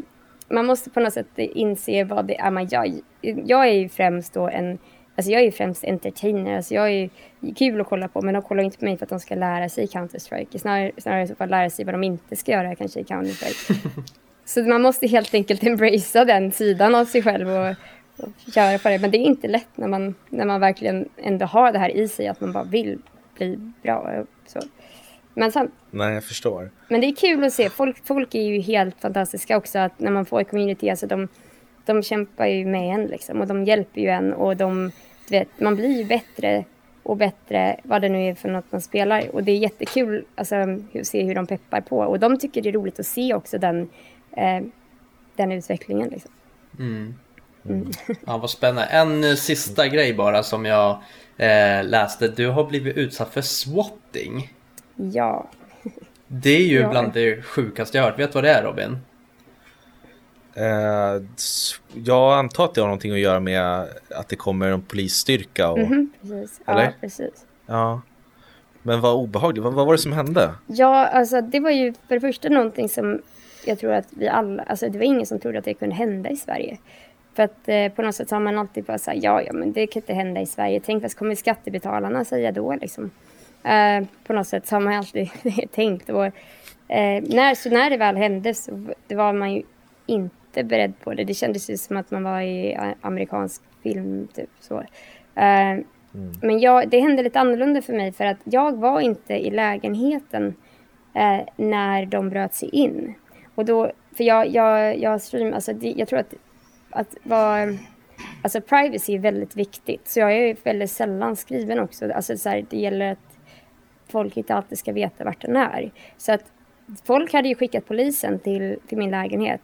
man måste på något sätt inse vad det är man gör. Jag är ju främst då en Alltså jag är ju främst entertainer, alltså jag är ju kul att kolla på men de kollar inte på mig för att de ska lära sig Counter-Strike. Snarare, snarare så för att lära sig vad de inte ska göra kanske i Counter-Strike. Så man måste helt enkelt embracea den sidan av sig själv och, och göra på det. Men det är inte lätt när man, när man verkligen ändå har det här i sig att man bara vill bli bra. Så. Men sen, Nej, jag förstår. Men det är kul att se. Folk, folk är ju helt fantastiska också. Att när man får ett community, alltså de, de kämpar ju med en liksom. Och de hjälper ju en. Och de, vet, man blir ju bättre och bättre vad det nu är för något man spelar. Och det är jättekul alltså, att se hur de peppar på. Och de tycker det är roligt att se också den eh, den utvecklingen. Liksom. Mm. Mm. Ja, vad spännande. En uh, sista grej bara som jag eh, läste. Du har blivit utsatt för swatting. Ja. Det är ju ja. bland det sjukaste jag hört. Vet du vad det är Robin? Uh, jag antar att det har någonting att göra med att det kommer en polisstyrka. Och, mm -hmm, precis. Eller? Ja, precis. Ja. Men vad obehagligt. Vad, vad var det som hände? Ja, alltså det var ju för det första någonting som jag tror att vi alla, alltså det var ingen som trodde att det kunde hända i Sverige. För att eh, på något sätt har man alltid bara sagt ja, ja, men det kan inte hända i Sverige. Tänk vad kommer skattebetalarna säga då liksom? Eh, på något sätt har man alltid tänkt. Och, eh, när, så när det väl hände så var man ju inte beredd på det. Det kändes ju som att man var i amerikansk film, typ så. Eh, Mm. Men jag, det hände lite annorlunda för mig för att jag var inte i lägenheten eh, när de bröt sig in. Och då, för jag, jag, jag stream, alltså det, jag tror att, att vara, alltså privacy är väldigt viktigt. Så jag är väldigt sällan skriven också. Alltså så här, det gäller att folk inte alltid ska veta vart den är. Så att folk hade ju skickat polisen till, till min lägenhet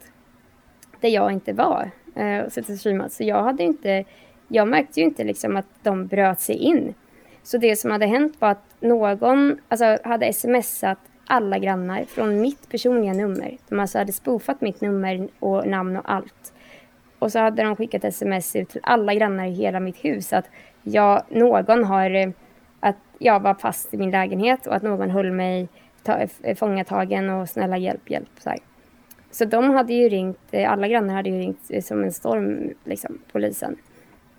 där jag inte var eh, och suttit och streamat. Så jag hade inte, jag märkte ju inte liksom att de bröt sig in. Så det som hade hänt var att någon alltså, hade smsat alla grannar från mitt personliga nummer. De alltså hade spoofat mitt nummer och namn och allt. Och så hade de skickat sms ut till alla grannar i hela mitt hus att jag, någon har, eh, att jag var fast i min lägenhet och att någon höll mig ta, fångatagen och snälla hjälp, hjälp. Så, här. så de hade ju ringt, eh, alla grannar hade ju ringt eh, som en storm, liksom, polisen.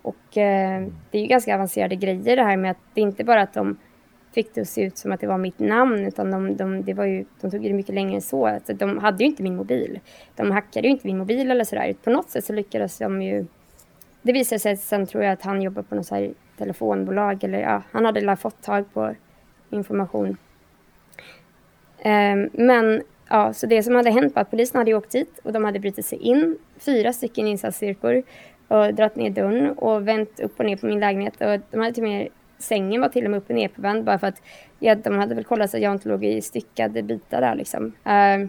Och eh, det är ju ganska avancerade grejer det här med att det är inte bara att de fick det att se ut som att det var mitt namn utan de, de, det var ju, de tog det mycket längre än så. Alltså, de hade ju inte min mobil. De hackade ju inte min mobil eller sådär. På något sätt så lyckades de ju... Det visade sig sen tror jag att han jobbar på något så telefonbolag eller ja, han hade fått tag på information. Um, men ja, så det som hade hänt var att polisen hade åkt dit och de hade brutit sig in, fyra stycken insatsstyrkor och dragit ner dörren och vänt upp och ner på min lägenhet och de hade till och med sängen var till och med upp och ner på vänd bara för att ja, de hade väl kollat så att jag inte låg i styckade bitar där liksom. Uh,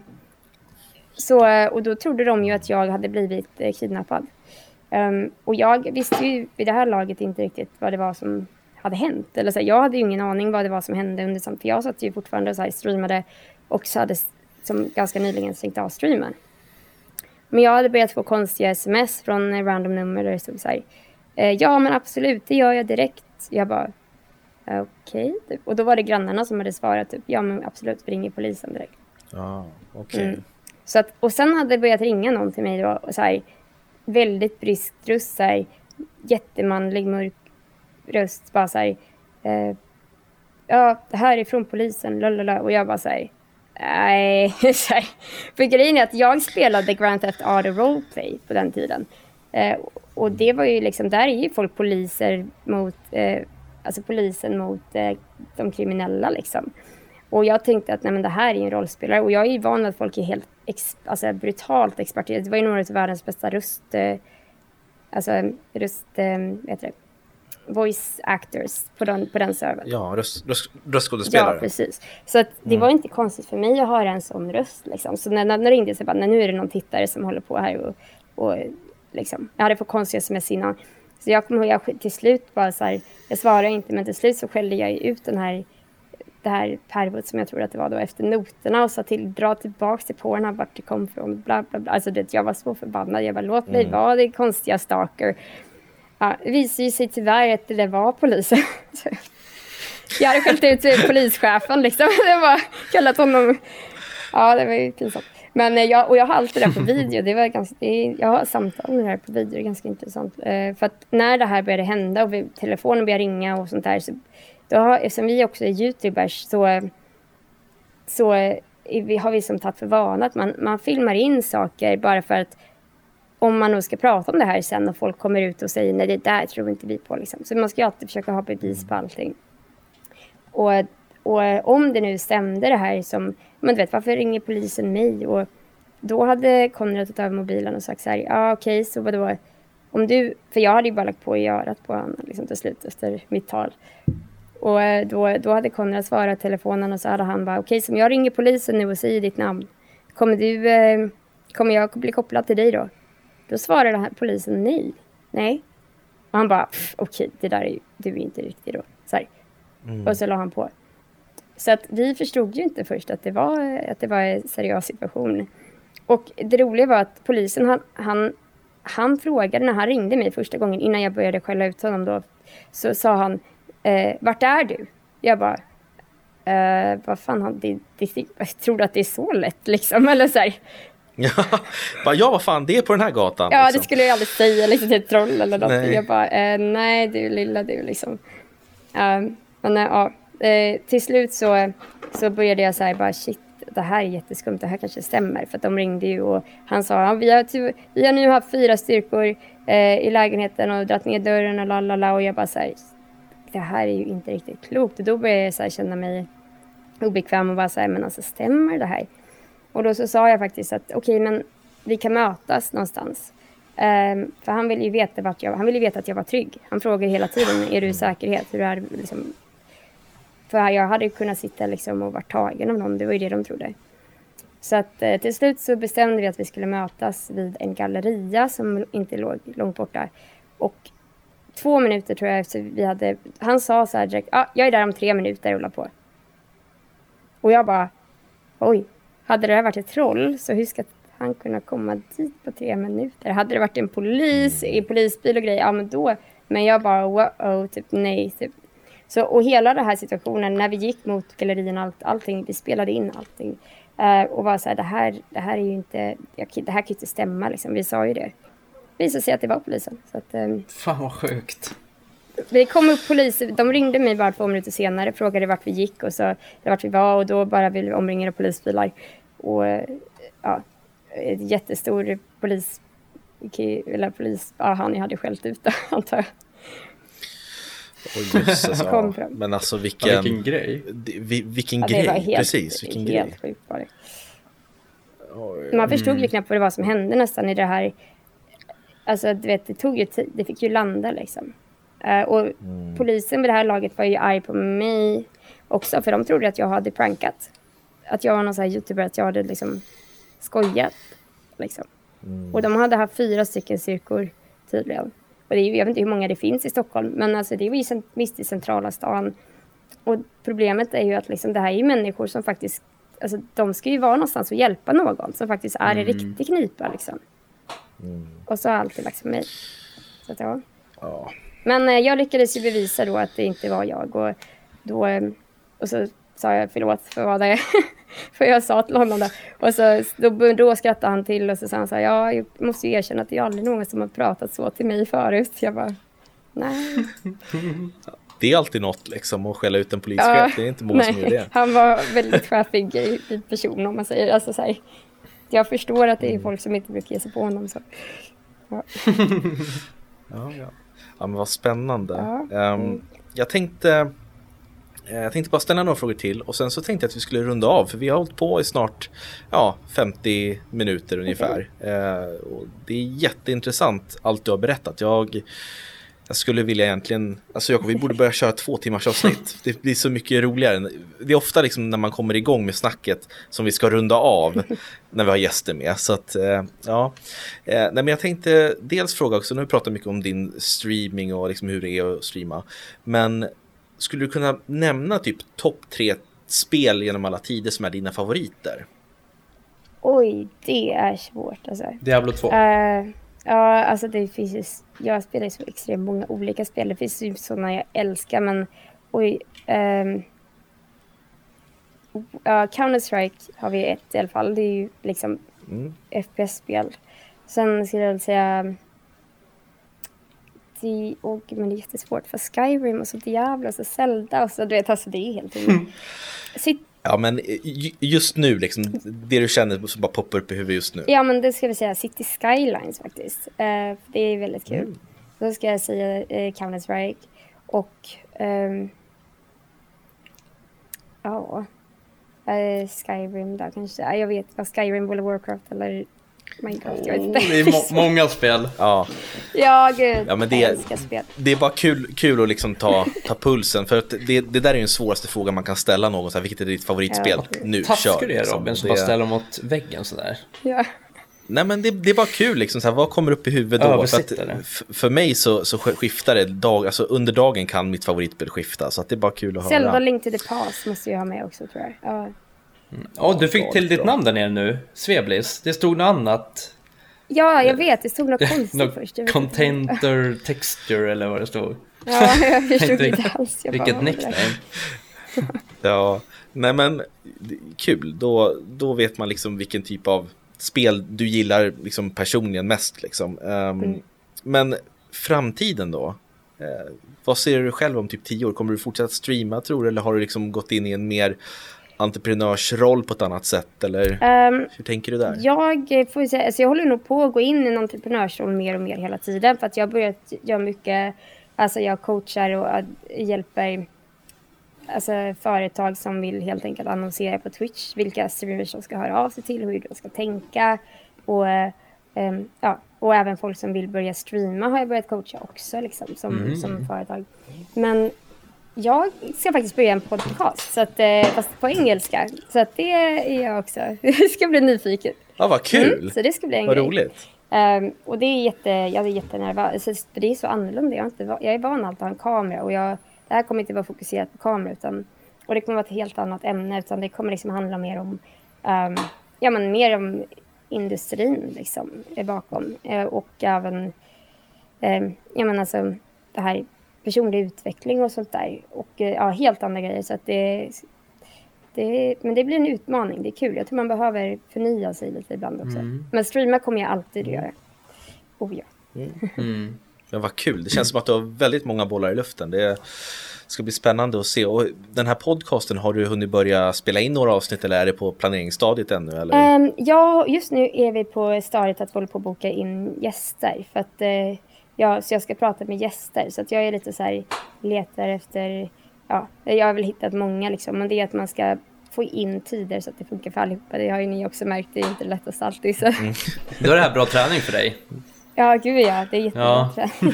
så, och då trodde de ju att jag hade blivit eh, kidnappad. Um, och jag visste ju vid det här laget inte riktigt vad det var som hade hänt. Eller så här, jag hade ju ingen aning vad det var som hände under för jag satt ju fortfarande och så här, streamade och så hade som ganska nyligen stängt av streamen. Men jag hade börjat få konstiga sms från eh, random nummer där det stod så här, eh, ja men absolut, det gör jag direkt. Jag bara, okej. Okay, typ. Och då var det grannarna som hade svarat typ, ja men absolut, vi ringer polisen direkt. Ah, okay. Mm. Så att, och sen hade det börjat ringa någon till mig då, och så här, väldigt brysk röst, så här, jättemanlig, mörk röst, bara så här, eh, ja, det här är från polisen, lalala. Och jag bara så här, nej. För grejen är att jag spelade Grand Theft Auto Roleplay på den tiden. Eh, och det var ju liksom, där är ju folk poliser mot, eh, alltså polisen mot eh, de kriminella liksom. Och jag tänkte att nej, men det här är en rollspelare och jag är ju van med att folk är helt ex, alltså, brutalt experter. Det var ju några av världens bästa röst, eh, alltså röst, eh, vet det, voice actors på den, på den servern. Ja, röst, röst, röstskådespelare. Ja, precis. Så att det mm. var inte konstigt för mig att höra en sån röst. Liksom. Så när, när det ringde så bara, nej, nu är det någon tittare som håller på här och, och liksom. Jag hade fått konstiga sms innan. Så jag kommer ihåg, jag till slut bara så här, jag svarade inte, men till slut så skällde jag ut den här det här pervot som jag tror att det var då efter noterna och sa till dra tillbaks till Pornhub vart det kom från. Bla, bla, bla. Alltså det, jag var så förbannad. Jag bara låt mig mm. vara det konstiga stalker. Ja, det visade ju sig tyvärr att det var polisen. jag hade skällt ut polischefen liksom. Det var kallat honom. Ja, det var ju pinsamt. Men eh, jag, och jag har allt det där på video. Det var ganska, det, jag har samtal med det här på video. Det är ganska intressant. Eh, för att när det här började hända och vi, telefonen började ringa och sånt där. Så, då har, eftersom vi också är youtubers så, så vi har vi som tagit för vana att man, man filmar in saker bara för att om man nog ska prata om det här sen och folk kommer ut och säger nej det där tror inte vi på. Liksom. Så man ska ju alltid försöka ha bevis på allting. Och, och om det nu stämde det här som, men du vet varför ringer polisen mig? Och då hade Konrad tagit över mobilen och sagt så här, ja okej okay, så vadå? Om du, för jag hade ju bara lagt på i örat på honom liksom, till slut efter mitt tal. Och då, då hade Konrad svarat telefonen och så hade han bara, okej okay, så om jag ringer polisen nu och säger ditt namn, kommer du, eh, kommer jag bli kopplad till dig då? Då svarade polisen nej. Nej. Och han bara, okej, okay, det där är ju, du är inte riktig då. Så mm. Och så la han på. Så att vi förstod ju inte först att det var, att det var en seriös situation. Och det roliga var att polisen, han, han, han frågade när han ringde mig första gången innan jag började skälla ut honom då. Så sa han, eh, vart är du? Jag bara, eh, vad fan, det, det, jag tror att det är så lätt liksom. Eller så här, Ja, ja, vad fan, det är på den här gatan. Ja, liksom. det skulle jag aldrig säga liksom, till ett troll eller något. Nej. Jag bara, eh, nej du lilla du liksom. Uh, men ja, uh, Eh, till slut så, så började jag säga bara shit, det här är jätteskumt, det här kanske stämmer. För att de ringde ju och han sa, ja, vi, har, vi har nu haft fyra styrkor eh, i lägenheten och dragit ner dörren och lalala. Och jag bara så här, det här är ju inte riktigt klokt. Och då började jag så här, känna mig obekväm och bara så här, men alltså stämmer det här? Och då så sa jag faktiskt att okej, okay, men vi kan mötas någonstans. Um, för han ville ju veta vart jag Han ville veta att jag var trygg. Han frågade hela tiden, är du i säkerhet? Hur är liksom? För jag hade kunnat sitta liksom och varit tagen av någon, det var ju det de trodde. Så att eh, till slut så bestämde vi att vi skulle mötas vid en galleria som inte låg långt borta. Och två minuter tror jag efter vi hade, han sa så här direkt, ah, jag är där om tre minuter och på. Och jag bara, oj, hade det här varit ett troll så hur ska han kunna komma dit på tre minuter? Hade det varit en polis i polisbil och grejer, ja men då. Men jag bara, wow, typ nej. Typ. Så, och hela den här situationen när vi gick mot gallerierna, allt, allting, vi spelade in allting. Uh, och var så här, det här, det här är ju inte, jag, det här kan ju inte stämma liksom. Vi sa ju det. Det visade sig att det var polisen. Så att, um, Fan vad sjukt. Det kom upp poliser, de ringde mig bara två minuter senare, frågade vart vi gick och så vart vi var och då bara blev vi omringade av polisbilar. Och ja, ett jättestor polis, eller polis, ja han jag hade skällt ut antar jag. Oj, jösses, ja. Men alltså vilken, ja, vilken grej. vilken ja, grej, helt, precis. Vilken helt grej. Sjukt var det. Man förstod mm. ju knappt vad det var som hände nästan i det här. Alltså du vet, det tog ju tid, det fick ju landa liksom. Uh, och mm. polisen vid det här laget var ju arg på mig också, för de trodde att jag hade prankat. Att jag var någon sån här youtuber, att jag hade liksom skojat. Liksom. Mm. Och de hade haft fyra stycken styrkor tydligen. Och det är, jag vet inte hur många det finns i Stockholm, men alltså det är ju mitt i centrala stan. Och problemet är ju att liksom, det här är människor som faktiskt, alltså de ska ju vara någonstans och hjälpa någon som faktiskt är mm. i riktig knipa liksom. Mm. Och så har alltid lagt för mig. Så att, ja. ja. Men eh, jag lyckades ju bevisa då att det inte var jag och då, eh, och så sa jag förlåt för vad det. för jag sa till honom det. Och så, då, då skrattade han till och så sa han så här, ja, jag måste ju erkänna att det är aldrig någon som har pratat så till mig förut. Jag bara, nej. Det är alltid något liksom att skälla ut en polischef, ja, det är inte många som gör det. Han var väldigt chefig person om man säger. Alltså, så här, jag förstår att det är mm. folk som inte brukar ge sig på honom. Så. Ja. ja, ja. ja, men vad spännande. Ja. Um, jag tänkte jag tänkte bara ställa några frågor till och sen så tänkte jag att vi skulle runda av för vi har hållit på i snart ja, 50 minuter ungefär. Mm. och det är jätteintressant allt du har berättat. Jag, jag skulle vilja egentligen, alltså Jakob, vi borde börja köra två timmars avsnitt. Det blir så mycket roligare. Det är ofta liksom när man kommer igång med snacket som vi ska runda av när vi har gäster med. Så att, eh, ja. Nej, men jag tänkte dels fråga också, nu har vi mycket om din streaming och liksom hur det är att streama. Men skulle du kunna nämna typ topp tre spel genom alla tider som är dina favoriter? Oj, det är svårt alltså. Diablo 2? Uh, eh, ja, alltså det finns ju, jag spelar ju så extremt många olika spel. Det finns ju sådana jag älskar, men oj. Um, uh, Counter-Strike har vi ett i alla fall. Det är ju liksom mm. FPS-spel. Sen skulle jag säga det, oh, men det är jättesvårt för Skyrim och så Diablo och så Zelda och så du vet, alltså det är helt mm. Sitt... Ja, men just nu liksom, det du känner som bara poppar upp i huvudet just nu. Ja, men det ska vi säga City Skylines faktiskt. Uh, det är väldigt kul. Mm. Då ska jag säga uh, Counter-Strike och um, ja, uh, Skyrim då kanske. Jag vet vad Skyrim, World of Warcraft eller Minecraft, jag vet inte. Det är må många spel. Ja, ja gud. Ja, men det, är, spel. det är bara kul, kul att liksom ta, ta pulsen. För att det, det där är den svåraste frågan man kan ställa någon. Så här, vilket är ditt favoritspel? Ja. Nu, Taskar kör. det liksom. Robin, som bara ställer mot väggen sådär. Ja. Nej men det, det är bara kul liksom, så här, vad kommer upp i huvudet då? För, att, för mig så, så skiftar det, dag, alltså under dagen kan mitt favoritspel skifta, så att det är bara kul att höra. Zelda Link to the Past måste jag ha med också tror jag. Ja. Mm. Oh, du fick till ditt namn där nere nu, Sveblis. Det stod något annat. Ja, jag vet. Det stod något konstigt no, först. Container texture eller vad det stod. Ja, jag förstod inte alls. Jag Vilket nickname. ja, nej men kul. Då, då vet man liksom vilken typ av spel du gillar liksom personligen mest. Liksom. Um, mm. Men framtiden då? Uh, vad ser du själv om typ tio år? Kommer du fortsätta streama tror du? Eller har du liksom gått in i en mer entreprenörsroll på ett annat sätt? Eller um, hur tänker du där? Jag, får säga, alltså jag håller nog på att gå in i en entreprenörsroll mer och mer hela tiden. För att jag har börjat göra mycket Alltså jag coachar och äh, hjälper alltså, företag som vill helt enkelt annonsera på Twitch, vilka streamers de ska höra av sig till, hur de ska tänka och, um, ja, och även folk som vill börja streama har jag börjat coacha också liksom, som, mm. som företag. Men jag ska faktiskt börja en podcast, så att, eh, fast på engelska. Så att det är jag också. Det ska bli nyfiken. Ja, vad kul! Mm, så det ska bli en vad grej. roligt. Um, och det är jätte, jag är jättenervös. Det är så annorlunda. Jag är, inte, jag är van att ha en kamera och jag, det här kommer inte vara fokuserat på kamera utan, och det kommer vara ett helt annat ämne utan det kommer liksom handla mer om, um, ja men mer om industrin liksom bakom uh, och även, um, ja men alltså det här personlig utveckling och sånt där och uh, ja, helt andra grejer så att det det, men det blir en utmaning. Det är kul. Jag tror man behöver förnya sig lite ibland också. Mm. Men streama kommer jag alltid att göra. Oh ja. Mm. mm. Men vad kul. Det känns som att du har väldigt många bollar i luften. Det ska bli spännande att se. Och den här podcasten, har du hunnit börja spela in några avsnitt eller är det på planeringsstadiet ännu? Eller? Um, ja, just nu är vi på stadiet att vi håller på att boka in gäster. För att, uh, ja, så jag ska prata med gäster. Så att jag är lite så här, letar efter ja, jag har väl hittat många liksom, men det är att man ska få in tider så att det funkar för allihopa. Det har ju ni också märkt, det är inte lättast alltid. Så. Mm. Då är det här bra träning för dig. Ja, gud ja, det är jättebra ja.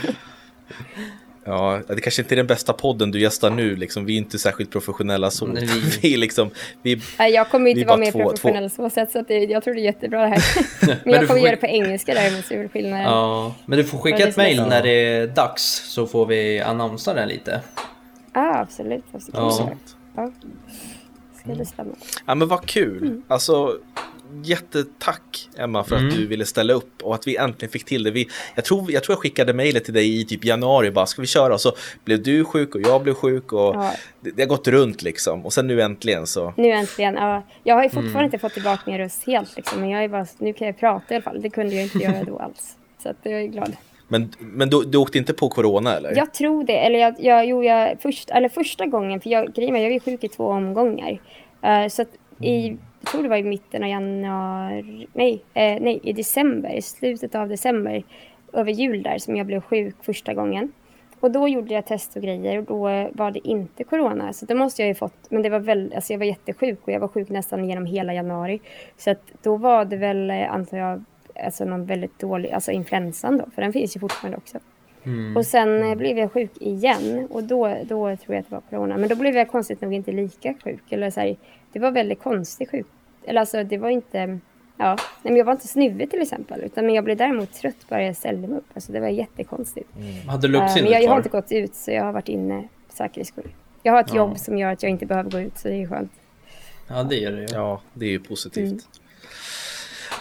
Ja, det kanske inte är den bästa podden du gästar nu, liksom. vi är inte särskilt professionella så. Nej. Vi liksom, vi, jag kommer inte vara mer två, professionell två. så sätt, så att det, jag tror det är jättebra det här. men, men jag kommer får... göra det på engelska däremot, så skillnaden. Ja, men du får skicka ett mail när det är dags så får vi annonsera den lite. Ja, absolut. Ja. ja. Ska bli spännande. Ja, men vad kul. Mm. Alltså, jättetack Emma för att mm. du ville ställa upp och att vi äntligen fick till det. Vi, jag, tror, jag tror jag skickade mejlet till dig i typ januari bara ska vi köra och så blev du sjuk och jag blev sjuk och ja. det, det, har gått runt liksom och sen nu äntligen så. Nu äntligen, ja. Jag har ju fortfarande mm. inte fått tillbaka min röst helt liksom men jag är bara, nu kan jag prata i alla fall. Det kunde jag inte göra då alls. Så att jag är glad. Men, men du, du åkte inte på corona eller? Jag tror det. Eller jag, jag, jo, jag, först, eller första gången, för jag, grejen jag var sjuk i två omgångar. Uh, så att i, jag tror det var i mitten av januari, nej, eh, nej, i december, i slutet av december, över jul där, som jag blev sjuk första gången. Och då gjorde jag test och grejer och då var det inte corona. Så då måste jag ju fått, men det var väl, alltså jag var jättesjuk och jag var sjuk nästan genom hela januari. Så att då var det väl, eh, antar jag, alltså någon väldigt dålig, alltså influensan då, för den finns ju fortfarande också. Mm. Och sen mm. blev jag sjuk igen och då, då tror jag att det var corona. Men då blev jag konstigt nog inte lika sjuk. Eller så här, det var väldigt konstig sjuk. Eller alltså det var inte, ja, nej, men jag var inte snuvig till exempel. Utan men jag blev däremot trött bara jag ställde mig upp. Alltså det var jättekonstigt. Mm. Hade du uh, Men jag, jag har inte gått ut så jag har varit inne för säkerhets skull. Jag har ett ja. jobb som gör att jag inte behöver gå ut så det är skönt. Ja det är det ju. Ja det är ju positivt. Mm.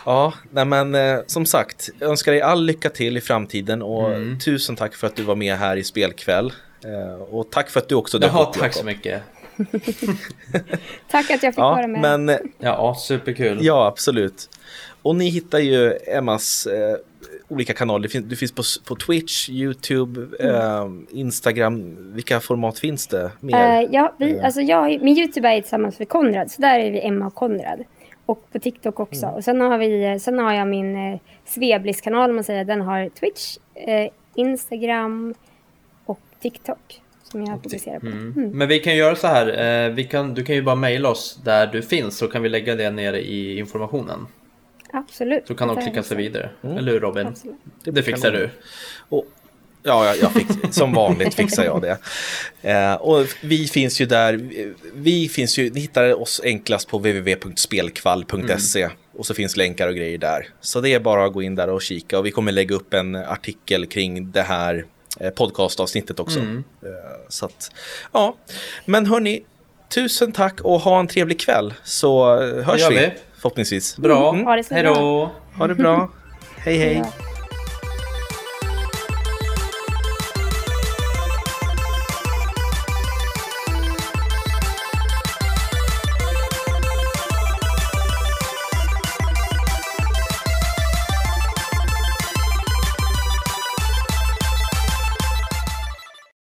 Ja, nej men eh, som sagt, jag önskar dig all lycka till i framtiden och mm. tusen tack för att du var med här i spelkväll. Eh, och tack för att du också dök upp, tack så mycket. tack att jag fick ja, vara med. Men, eh, ja, superkul. Ja, absolut. Och ni hittar ju Emmas eh, olika kanaler. Du finns, du finns på, på Twitch, YouTube, mm. eh, Instagram. Vilka format finns det mer? Uh, ja, vi, uh. alltså jag, min YouTube är tillsammans med Konrad, så där är vi Emma och Konrad och på TikTok också. Mm. Och sen har, vi, sen har jag min eh, Sveblis-kanal, om man säger. Den har Twitch, eh, Instagram och TikTok. Som jag publicerar på. Mm. Mm. Men vi kan göra så här. Eh, vi kan, du kan ju bara mejla oss där du finns så kan vi lägga det nere i informationen. Absolut. Så kan de klicka sig vidare. Mm. Eller hur Robin? Absolut. Det, fixar du. Och Ja, jag, jag fick, som vanligt fixar jag det. Eh, och vi finns ju där, vi finns ju, ni hittar oss enklast på www.spelkvall.se mm. och så finns länkar och grejer där. Så det är bara att gå in där och kika och vi kommer lägga upp en artikel kring det här podcastavsnittet också. Mm. Eh, så att, ja, men hörni, tusen tack och ha en trevlig kväll så hörs vi. vi. Förhoppningsvis. Bra, mm. hej då. Ha det bra. hej hej.